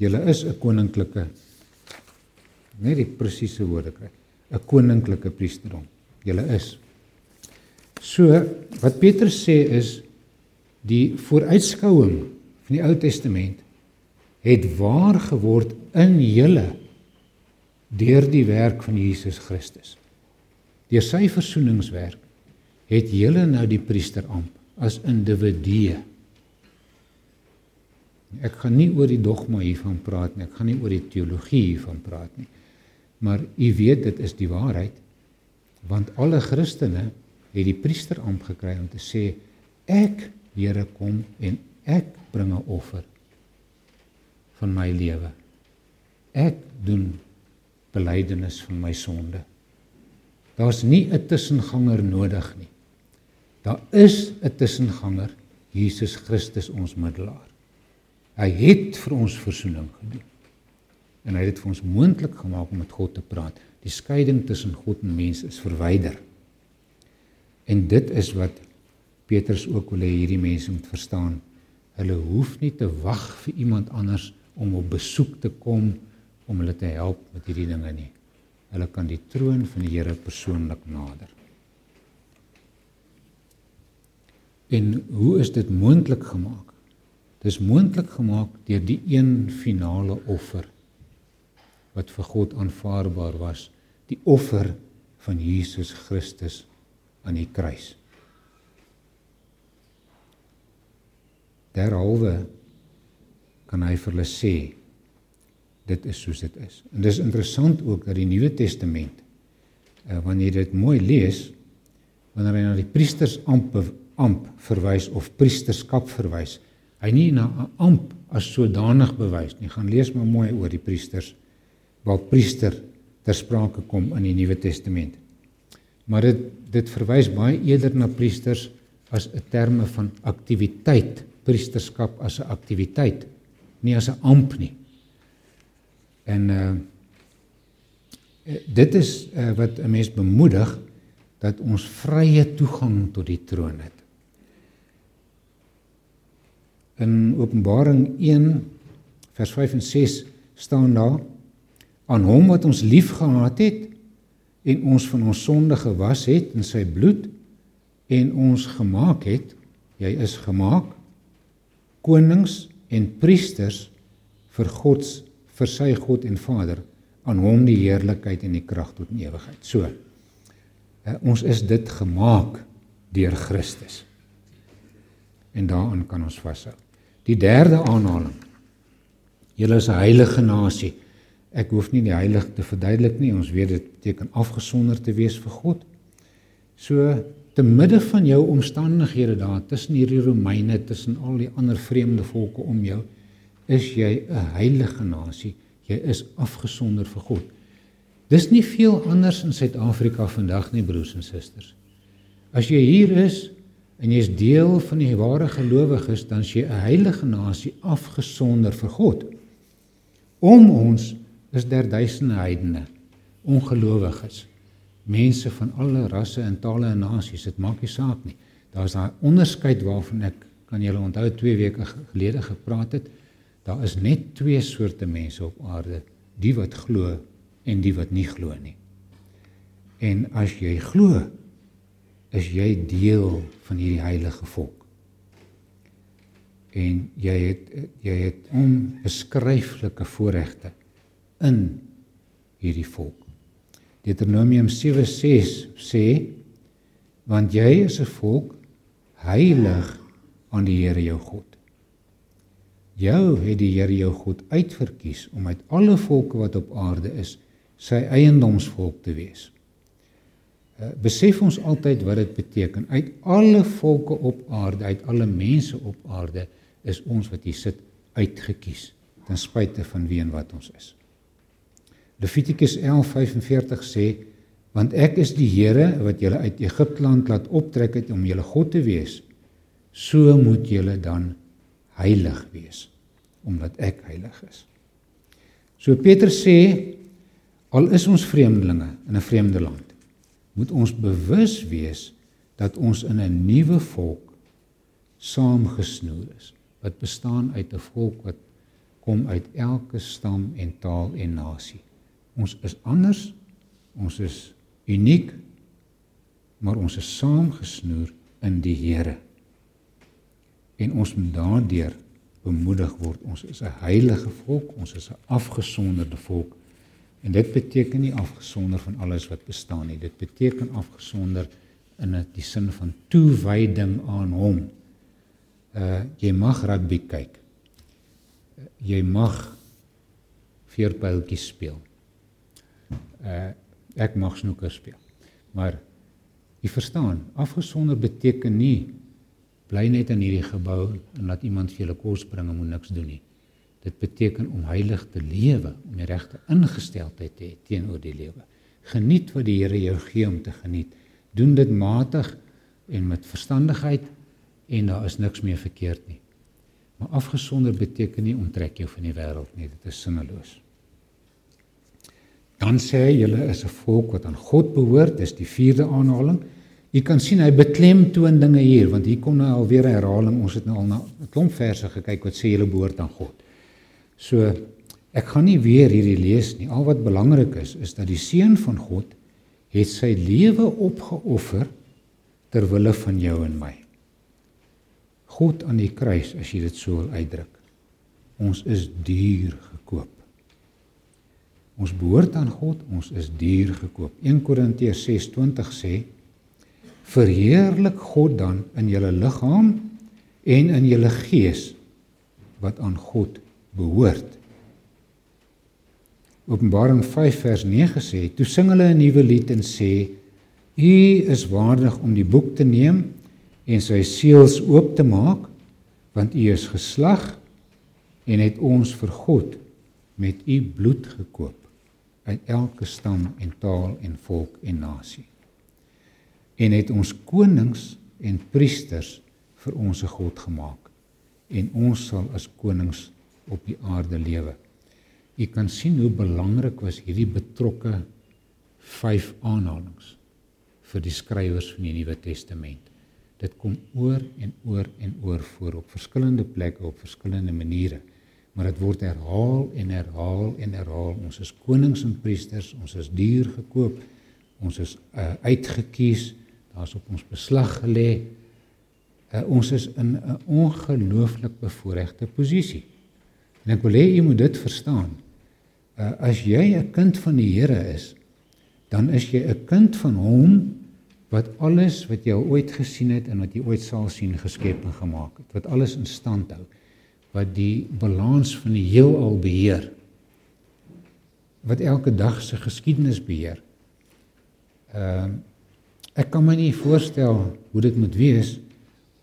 Julle is 'n koninklike net die presiese woorde kry. 'n koninklike priesterdom. Julle is. So wat Petrus sê is die vooruitskouing van die Ou Testament het waar geword in julle deur die werk van Jesus Christus. Deur sy versoeningswerk het julle nou die priesteramp as individue. Ek gaan nie oor die dogma hiervan praat nie, ek gaan nie oor die teologie hiervan praat nie. Maar u weet dit is die waarheid want alle Christene het die priesteramp gekry om te sê ek Here kom en ek bring 'n offer van my lewe. Ek doen belydenis van my sonde. Daar's nie 'n tussenganger nodig nie. Daar is 'n tussenganger, Jesus Christus ons middelaar. Hy het vir ons verzoening gedoen. En hy het dit vir ons moontlik gemaak om met God te praat. Die skeiding tussen God en mens is verwyder. En dit is wat Petrus ook wil hê hierdie mense moet verstaan. Hulle hoef nie te wag vir iemand anders om op besoek te kom om hulle te help met hierdie dinge nie. Hulle kan die troon van die Here persoonlik nader. En hoe is dit moontlik gemaak? Dis moontlik gemaak deur die een finale offer wat vir God aanvaarbaar was, die offer van Jesus Christus aan die kruis. Derhalwe kan hy vir hulle sê dit is soos dit is. En dis interessant ook dat die Nuwe Testament uh, wanneer jy dit mooi lees wanneer hy na die priesters amp amp verwys of priesterskap verwys, hy nie na 'n amp as sodanig bewys nie. Gaan lees maar mooi oor die priesters waar priester ter sprake kom in die Nuwe Testament. Maar dit dit verwys baie eerder na priesters as 'n terme van aktiwiteit, priesterskap as 'n aktiwiteit, nie as 'n amp nie. En uh dit is uh, wat 'n mens bemoedig dat ons vrye toegang tot die troon het. In Openbaring 1 vers 5 en 6 staan daar aan hom wat ons liefgehad het en ons van ons sonde gewas het in sy bloed en ons gemaak het jy is gemaak konings en priesters vir God vir sy God en Vader aan hom die heerlikheid en die krag tot in ewigheid so uh, ons is dit gemaak deur Christus. En daaraan kan ons vashou die derde aanhaling. Julle is 'n heilige nasie Ek hoef nie die heilig te verduidelik nie. Ons weet dit beteken afgesonder te wees vir God. So te midde van jou omstandighede daar tussen hierdie Romeine, tussen al die ander vreemde volke om jou, is jy 'n heilige nasie. Jy is afgesonder vir God. Dis nie veel anders in Suid-Afrika vandag nie, broers en susters. As jy hier is en jy's deel van die ware gelowiges, dan is jy 'n heilige nasie afgesonder vir God. Om ons is daar duisende heidene, ongelowiges, mense van alle rasse en tale en nasies. Dit maak nie saak nie. Daar's daai onderskeid waarvan ek kan julle onthou 2 weke gelede gepraat het. Daar is net twee soorte mense op aarde, die wat glo en die wat nie glo nie. En as jy glo, is jy deel van hierdie heilige volk. En jy het jy het onbeskryflike voorregte in hierdie volk. Deuteronomium 7:6 sê want jy is 'n volk heilig aan die Here jou God. Jou het die Here jou God uitverkies om uit alle volke wat op aarde is, sy eiendomsvolk te wees. Uh, besef ons altyd wat dit beteken. Uit alle volke op aarde, uit alle mense op aarde is ons wat hier sit uitgekies ten spyte van wie en wat ons is. Levitikus 11:45 sê want ek is die Here wat julle uit Egipte land laat optrek het om julle God te wees so moet julle dan heilig wees omdat ek heilig is. So Petrus sê al is ons vreemdelinge in 'n vreemde land moet ons bewus wees dat ons in 'n nuwe volk saamgesnoer is wat bestaan uit 'n volk wat kom uit elke stam en taal en nasie. Ons is anders. Ons is uniek. Maar ons is saamgesnoer in die Here. En ons moet daardeur bemoedig word. Ons is 'n heilige volk, ons is 'n afgesonderde volk. En dit beteken nie afgesonder van alles wat bestaan nie. Dit beteken afgesonder in die sin van toewyding aan hom. Uh jy mag rugby kyk. Jy mag veerpyltjies speel uh ek mag snoeker speel. Maar jy verstaan, afgesonder beteken nie bly net in hierdie gebou en laat iemand vir julle kos bring en moet niks doen nie. Dit beteken om heilig te lewe, om die regte ingesteldheid te hê teenoor die lewe. Geniet wat die Here jou gee om te geniet. Doen dit matig en met verstandigheid en daar is niks meer verkeerd nie. Maar afgesonder beteken nie onttrek jou van die wêreld nie. Dit is sinneloos. Dan sê hy julle is 'n volk wat aan God behoort, dis die vierde aanhaling. Jy kan sien hy beklemtoon dinge hier want hier kom nou alweer 'n herhaling. Ons het nou al na 'n klomp verse gekyk wat sê julle behoort aan God. So ek gaan nie weer hierdie lees nie. Al wat belangrik is is dat die seun van God het sy lewe opgeoffer ter wille van jou en my. God aan die kruis as jy dit so wil uitdruk. Ons is duur gekoop. Ons behoort aan God, ons is duur gekoop. 1 Korintiërs 6:20 sê: Verheerlik God dan in julle liggaam en in julle gees wat aan God behoort. Openbaring 5 vers 9 sê: Toe sing hulle 'n nuwe lied en sê: U is waardig om die boek te neem en sy seels oop te maak, want u is geslag en het ons vir God met u bloed gekoop uit elke stam en taal en volk en nasie. En het ons konings en priesters vir ons God gemaak en ons sal as konings op die aarde lewe. Jy kan sien hoe belangrik was hierdie betrokke vyf aanhalings vir die skrywers van die Nuwe Testament. Dit kom oor en oor en oor voor op verskillende plekke op verskillende maniere. Maar dit word herhaal en herhaal en herhaal. Ons is konings en priesters, ons is duur gekoop. Ons is uh, uitgekies. Daar's op ons beslag gelê. Uh, ons is in 'n ongelooflik bevoordeelde posisie. En ek wil hê jy moet dit verstaan uh, as jy 'n kind van die Here is, dan is jy 'n kind van hom wat alles wat jy ooit gesien het en wat jy ooit sal sien geskep en gemaak het, wat alles in stand hou, wat die balans van die heelal beheer, wat elke dag se geskiedenis beheer. Ehm uh, ek kan my nie voorstel hoe dit moet wees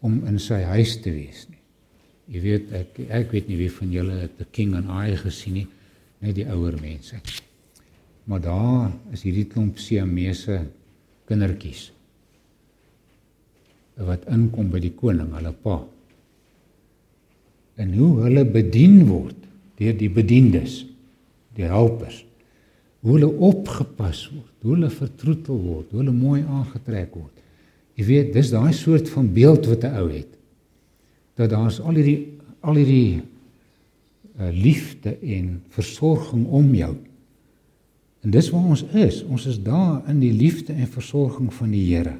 om in sy huis te wees nie. Jy weet ek ek weet nie wie van julle het The King and I gesien nie net die ouer mense. Maar daar is hierdie klomp Siamese kindertjies wat inkom by die koning, hulle pa. En hoe hulle bedien word deur die bediendes, die helpers. Hoe hulle opgepas word, hoe hulle vertroetel word, hoe hulle mooi aangetrek word. Jy weet, dis daai soort van beeld wat 'n ou het. Dat daar's al hierdie al hierdie uh, liefde en versorging om jou. En dis waar ons is. Ons is daar in die liefde en versorging van die Here.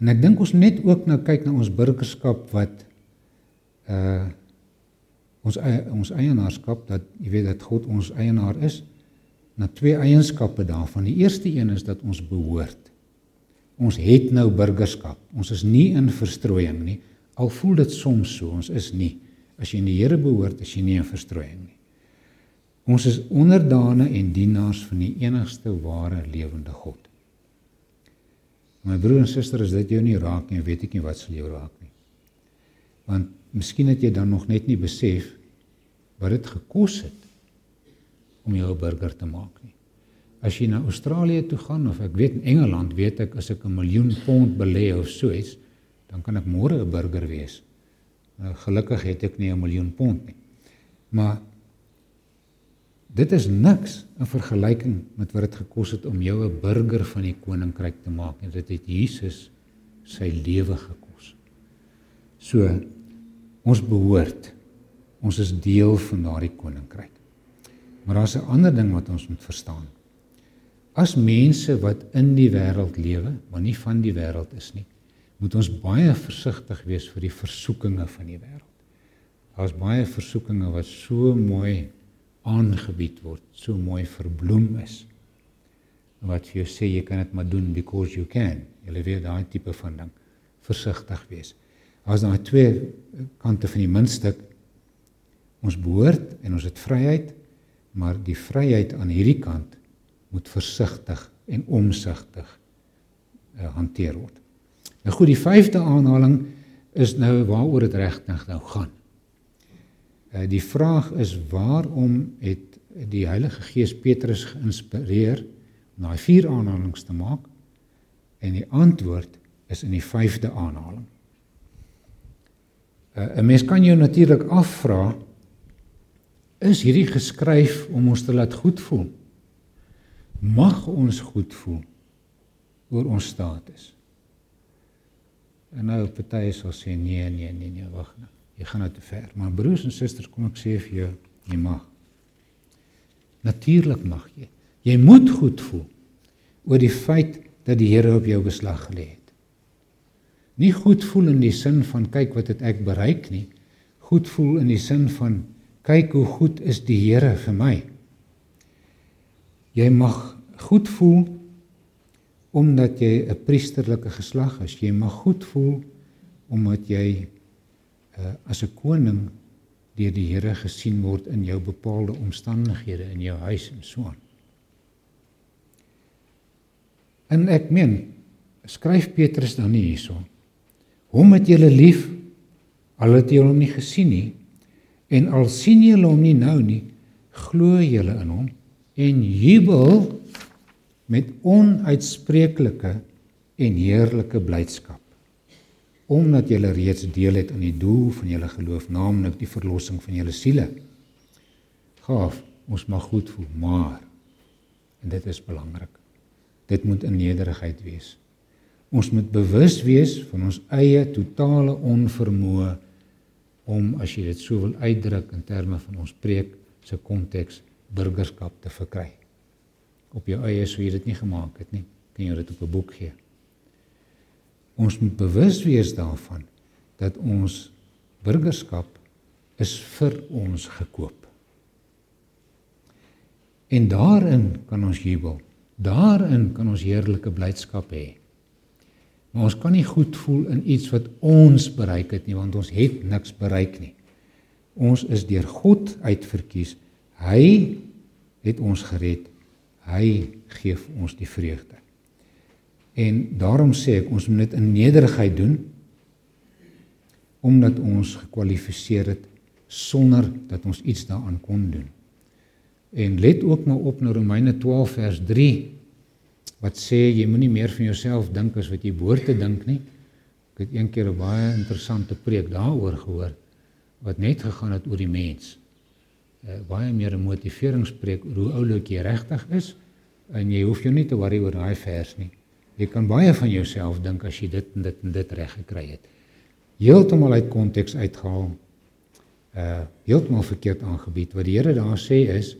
En ek dink ons net ook nou kyk na ons burgerskap wat uh ons eie, ons eienaarskap dat jy weet dat God ons eienaar is na twee eienskappe daarvan. Die eerste een is dat ons behoort. Ons het nou burgerskap. Ons is nie in verstrooiing nie. Al voel dit soms so, ons is nie. As jy in die Here behoort, is jy nie in verstrooiing nie. Ons is onderdane en dienaars van die enigste ware lewende God. My broer en suster, as dit jou nie raak nie, weet ek nie wat sal jou raak nie. Want miskien het jy dan nog net nie besef wat dit gekos het om jou 'n burger te maak nie. As jy na Australië toe gaan of ek weet in Engeland, weet ek as ek 'n miljoen pond belê of so iets, dan kan ek môre 'n burger wees Nou gelukkig het ek nie 'n miljoen pond nie. Maar dit is niks in vergelyking met wat dit gekos het om jou 'n burger van die koninkryk te maak en dit het Jesus sy lewe gekos. So ons behoort ons is deel van daardie koninkryk. Maar daar's 'n ander ding wat ons moet verstaan. As mense wat in die wêreld lewe, maar nie van die wêreld is nie, moet ons baie versigtig wees vir die versoekinge van die wêreld. Daar's baie versoekinge wat so mooi aangebied word, so mooi verbloem is. Wat jou sê jy kan dit maar doen because you can. Jy weet daai tipe van ding. Versigtig wees. Daar's daai twee kante van die muntstuk. Ons behoort en ons het vryheid, maar die vryheid aan hierdie kant moet versigtig en omsigtig uh, hanteer word. Nou goed, die vyfde aanhaling is nou waaroor dit regtig nou gaan. Uh die vraag is waarom het die Heilige Gees Petrus geïnspireer om daai vier aanhalings te maak? En die antwoord is in die vyfde aanhaling. Uh 'n mens kan jou natuurlik afvra is hierdie geskryf om ons te laat goed voel? Mag ons goed voel oor ons status? En nou party sal sê nee nee nee nee wag nou. Jy gaan nou te ver. Maar broers en susters, kom ek sê vir jou, jy mag. Natuurlik mag jy. Jy moet goed voel oor die feit dat die Here op jou beslag gelê het. Nie goed voel in die sin van kyk wat het ek bereik nie. Goed voel in die sin van kyk hoe goed is die Here vir my. Jy mag goed voel omdat jy 'n priesterlike geslag is. Jy mag goed voel omdat jy uh, as 'n koning deur die Here gesien word in jou bepaalde omstandighede in jou huis en so aan. En ek meen, skryf Petrus dan nie hierso. Hom het julle lief al het julle hom nie gesien nie en al sien julle hom nie nou nie, glo julle in hom en jubel met onuitspreeklike en heerlike blydskap omdat julle reeds deel het aan die doel van julle geloof naamlik die verlossing van julle siele. Gaaf, ons mag goed voel, maar en dit is belangrik. Dit moet in nederigheid wees. Ons moet bewus wees van ons eie totale onvermoë om as jy dit sou wil uitdruk in terme van ons preek se konteks burgerskap te verkry. Op jou eie sou jy dit nie gemaak het nie. Kan jy dit op 'n boek gee? Ons moet bewus wees daarvan dat ons burgerskap is vir ons gekoop. En daarin kan ons jubel. Daarin kan ons heerlike blydskap hê. Maar ons kan nie goed voel in iets wat ons bereik het nie want ons het niks bereik nie. Ons is deur God uitverkies. Hy het ons gered. Hy gee ons die vreugde. En daarom sê ek ons moet dit in nederigheid doen omdat ons gekwalifiseer het sonder dat ons iets daaraan kon doen. En let ook maar op na Romeine 12 vers 3 wat sê jy moenie meer van jouself dink as wat jy behoort te dink nie. Ek het eendag 'n baie interessante preek daaroor gehoor wat net gegaan het oor die mens uh, baie meer 'n motiveringspreek oor hoe oulik jy regtig is en jy hoef jou nie te worry oor daai vers nie. Jy kan baie van jouself dink as jy dit en dit en dit reg gekry het. Heeltemal uit konteks uitgehaal. Uh heeltemal verkeerd aangebied. Wat die Here daar sê is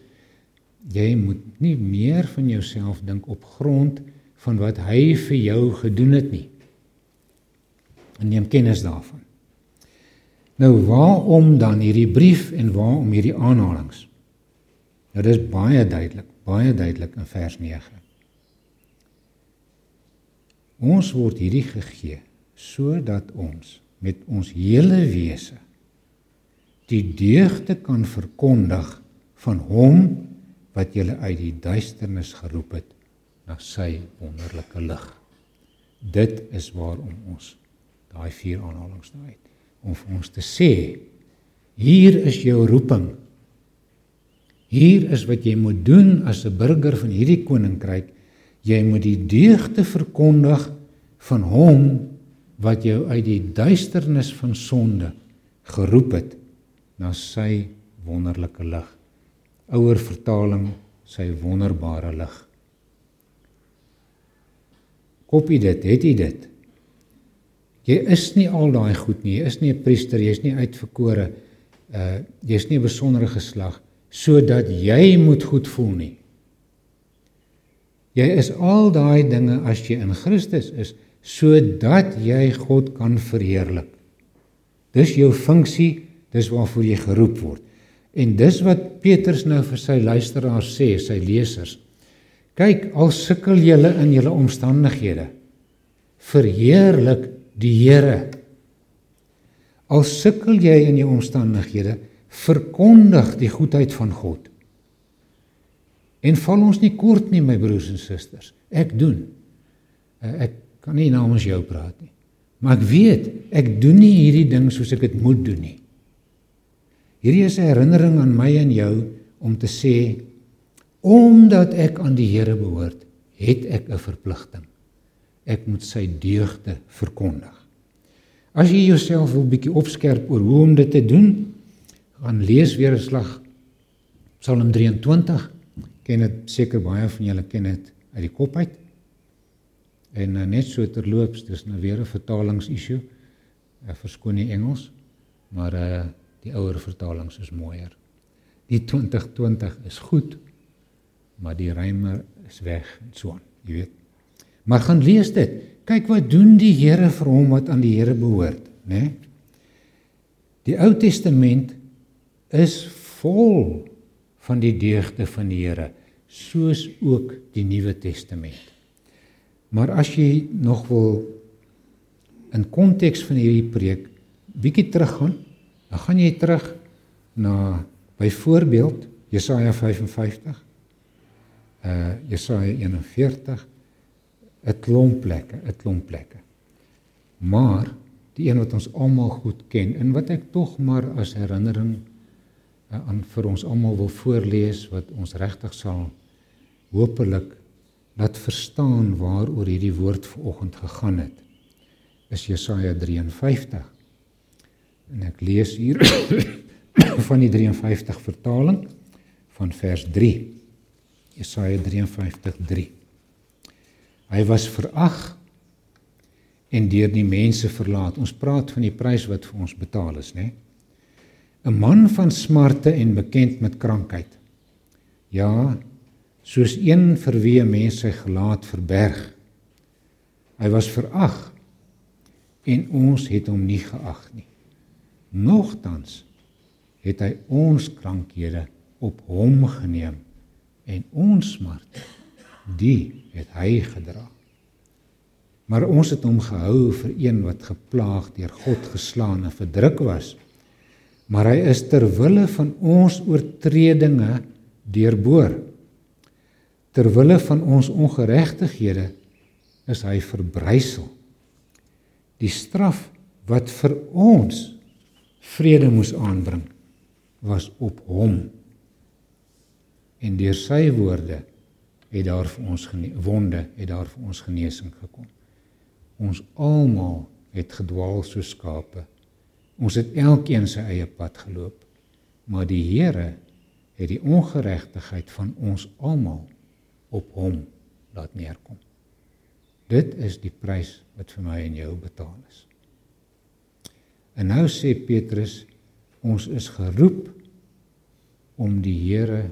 jy moet nie meer van jouself dink op grond van wat hy vir jou gedoen het nie. En neem kennis daarvan. Nou waarom dan hierdie brief en waarom hierdie aanhalinge? Nou dis baie duidelik, baie duidelik in vers 9. Ons word hierdie gegee sodat ons met ons hele wese die deugde kan verkondig van hom wat julle uit die duisternis geroep het na sy wonderlike lig. Dit is waarom ons daai vier aanhalinge nou het om vir ons te sê hier is jou roeping. Hier is wat jy moet doen as 'n burger van hierdie koninkryk. Jy moet die deugde verkondig van hom wat jou uit die duisternis van sonde geroep het na sy wonderlike lig. Ouer vertaling sy wonderbare lig. Kopie dit, het jy dit? Jy is nie al daai goed nie. Jy is nie 'n priester, jy's nie uitverkore. Uh jy's nie 'n besondere geslag sodat jy moet goed voel nie. Jy is al daai dinge as jy in Christus is sodat jy God kan verheerlik. Dis jou funksie, dis waarvoor jy geroep word. En dis wat Petrus nou vir sy luisteraars sê, sy lesers. Kyk, al sukkel julle in julle omstandighede, verheerlik die Here. Al sukkel jy in jou omstandighede, verkondig die goedheid van God. En val ons nie kort nie my broers en susters. Ek doen. Eh, ek kan nie namens jou praat nie. Maar ek weet, ek doen nie hierdie ding soos ek dit moet doen nie. Hierdie is 'n herinnering aan my en jou om te sê omdat ek aan die Here behoort, het ek 'n verpligting ek moet sy deugde verkondig. As jy jouself wil bietjie opskerp oor hoe om dit te doen, gaan lees weer 'n slag Psalm 23. Ken dit seker baie van julle ken dit uit die kop uit. En uh, net so terloops, dis nou weer 'n vertalingsissue. Ek verskoon die Engels, maar uh die ouer vertalings is mooier. Die 2020 is goed, maar die rymer is weg en so aan, jy weet. Maar gaan lees dit. Kyk wat doen die Here vir hom wat aan die Here behoort, né? Nee? Die Ou Testament is vol van die deugde van die Here, soos ook die Nuwe Testament. Maar as jy nog wil in konteks van hierdie preek bietjie teruggaan, dan gaan jy terug na byvoorbeeld Jesaja 55 uh Jesaja 41 'n klomp plekke, 'n klomp plekke. Maar die een wat ons almal goed ken en wat ek tog maar as herinnering uh, aan vir ons almal wil voorlees wat ons regtig sal hopelik laat verstaan waaroor hierdie woord vanoggend gegaan het. Is Jesaja 53. En ek lees hier van die 53 vertaling van vers 3. Jesaja 53:3. Hy was verag en deur die mense verlaat. Ons praat van die prys wat vir ons betaal is, né? 'n Man van smarte en bekend met krankheid. Ja, soos een vir wie 'n mens sy gelaat verberg. Hy was verag en ons het hom nie geag nie. Nogtans het hy ons krankhede op hom geneem en ons smart die het hy gedra. Maar ons het hom gehou vir een wat geplaag deur God geslaan en verdruk was. Maar hy is ter wille van ons oortredinge deurboor. Ter wille van ons ongeregtighede is hy verbrysel. Die straf wat vir ons vrede moes aanbring was op hom en deur sy woorde het daar vir ons wonde het daar vir ons genesing gekom. Ons almal het gedwaal soos skape. Ons het elkeen sy eie pad geloop, maar die Here het die ongeregtigheid van ons almal op hom laat neerkom. Dit is die prys wat vir my en jou betaal is. En nou sê Petrus, ons is geroep om die Here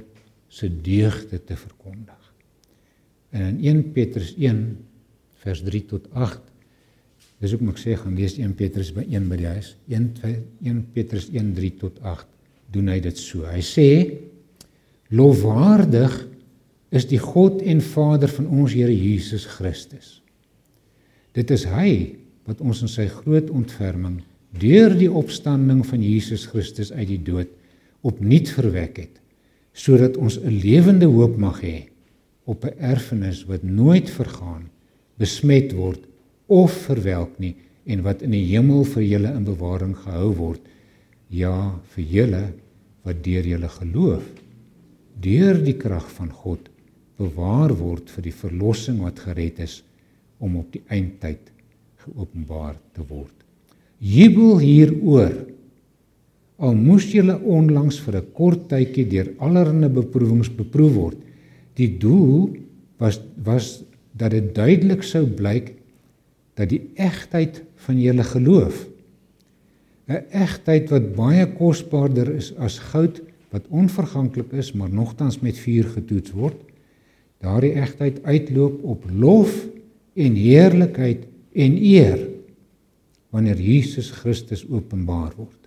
se deugde te verkondig. En in 1 Petrus 1 vers 3 tot 8 Dis ook moet sê gaan lees 1 Petrus by 1 by die huis. 1 1 Petrus 1 3 tot 8 doen hy dit so. Hy sê lofwaardig is die God en Vader van ons Here Jesus Christus. Dit is hy wat ons in sy groot ontferming deur die opstanding van Jesus Christus uit die dood opnuut verwek het sodat ons 'n lewende hoop mag hê op 'n erfenis wat nooit vergaan, besmet word of verwelk nie en wat in die hemel vir julle in bewaring gehou word. Ja, vir julle wat deur julle geloof deur die krag van God bewaar word vir die verlossing wat gered is om op die eindtyd geopenbaar te word. Jubel hieroor. Al moes julle onlangs vir 'n kort tydjie deur allerlei beproewings beproef word, Die doel was was dat dit duidelik sou blyk dat die egtheid van julle geloof 'n egtheid wat baie kosbaarder is as goud wat onverganklik is maar nogtans met vuur getoets word daardie egtheid uitloop op lof en heerlikheid en eer wanneer Jesus Christus openbaar word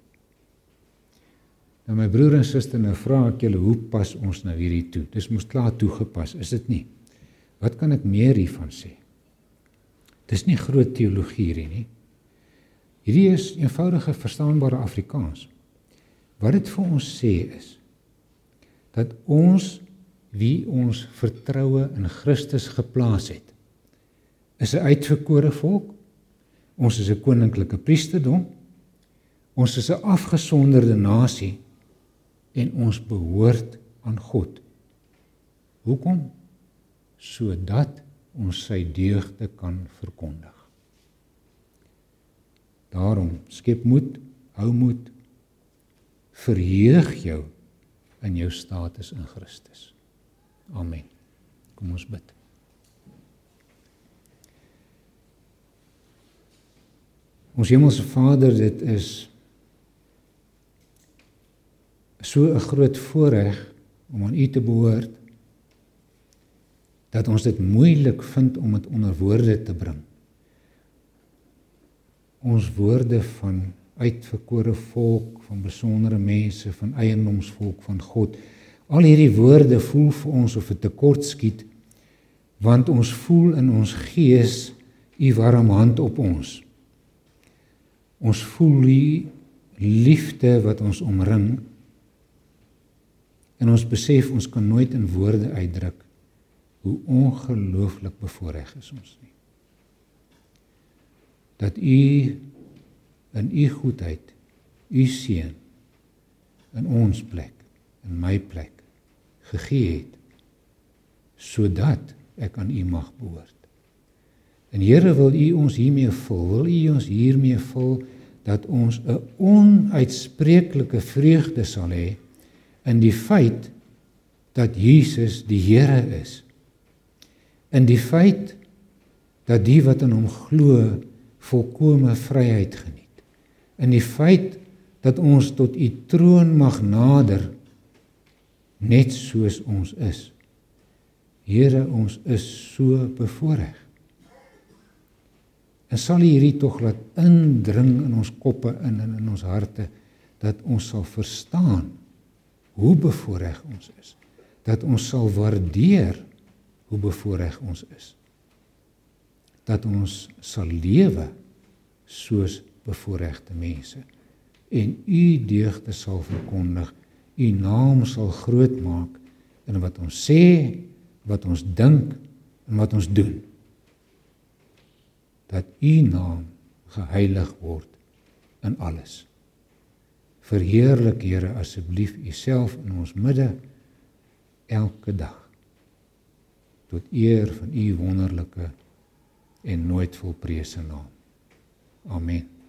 Nou my broer en suster, nou vra ek julle, hoe pas ons nou hierdie toe? Dis mos klaar toegepas, is dit nie? Wat kan ek meer hiervan sê? Dis nie groot teologie hierdie nie. Hierdie is eenvoudige verstaanbare Afrikaans. Wat dit vir ons sê is dat ons wie ons vertroue in Christus geplaas het, is 'n uitverkore volk. Ons is 'n koninklike priesterdom. Ons is 'n afgesonderde nasie en ons behoort aan God. Hoekom? Sodat ons sy deugde kan verkondig. Daarom skep moed, hou moed. Verheug jou in jou status in Christus. Amen. Kom ons bid. Ons Hemelse Vader, dit is so 'n groot voorreg om aan U te behoort dat ons dit moeilik vind om dit onder woorde te bring ons woorde van uitverkore volk, van besondere mense, van eiendomsvolk van God. Al hierdie woorde voel vir ons of 'n tekort skiet want ons voel in ons gees u warm hand op ons. Ons voel die liefde wat ons omring en ons besef ons kan nooit in woorde uitdruk hoe ongelooflik bevoorreg is ons nie. Dat u in u goedheid u seun in ons plek, in my plek gegee het sodat ek aan u mag behoort. En Here wil u ons hiermee vul, wil u ons hiermee vul dat ons 'n onuitspreeklike vreugde sal hê in die feit dat Jesus die Here is. In die feit dat die wat in hom glo volkomme vryheid geniet. In die feit dat ons tot u troon mag nader net soos ons is. Here, ons is so bevoorreg. En sal hierdie tog laat indring in ons koppe in en in ons harte dat ons sal verstaan hoe bevoorreg ons is. Dat ons sal waardeer hoe bevoorreg ons is. Dat ons sal lewe soos bevoorregte mense en U deugde sal verkondig. U naam sal groot maak in wat ons sê, wat ons dink en wat ons doen dat u naam geheilig word in alles. Verheerlik Here asseblief u self in ons midde elke dag tot eer van u wonderlike en nooit volprese naam. Amen.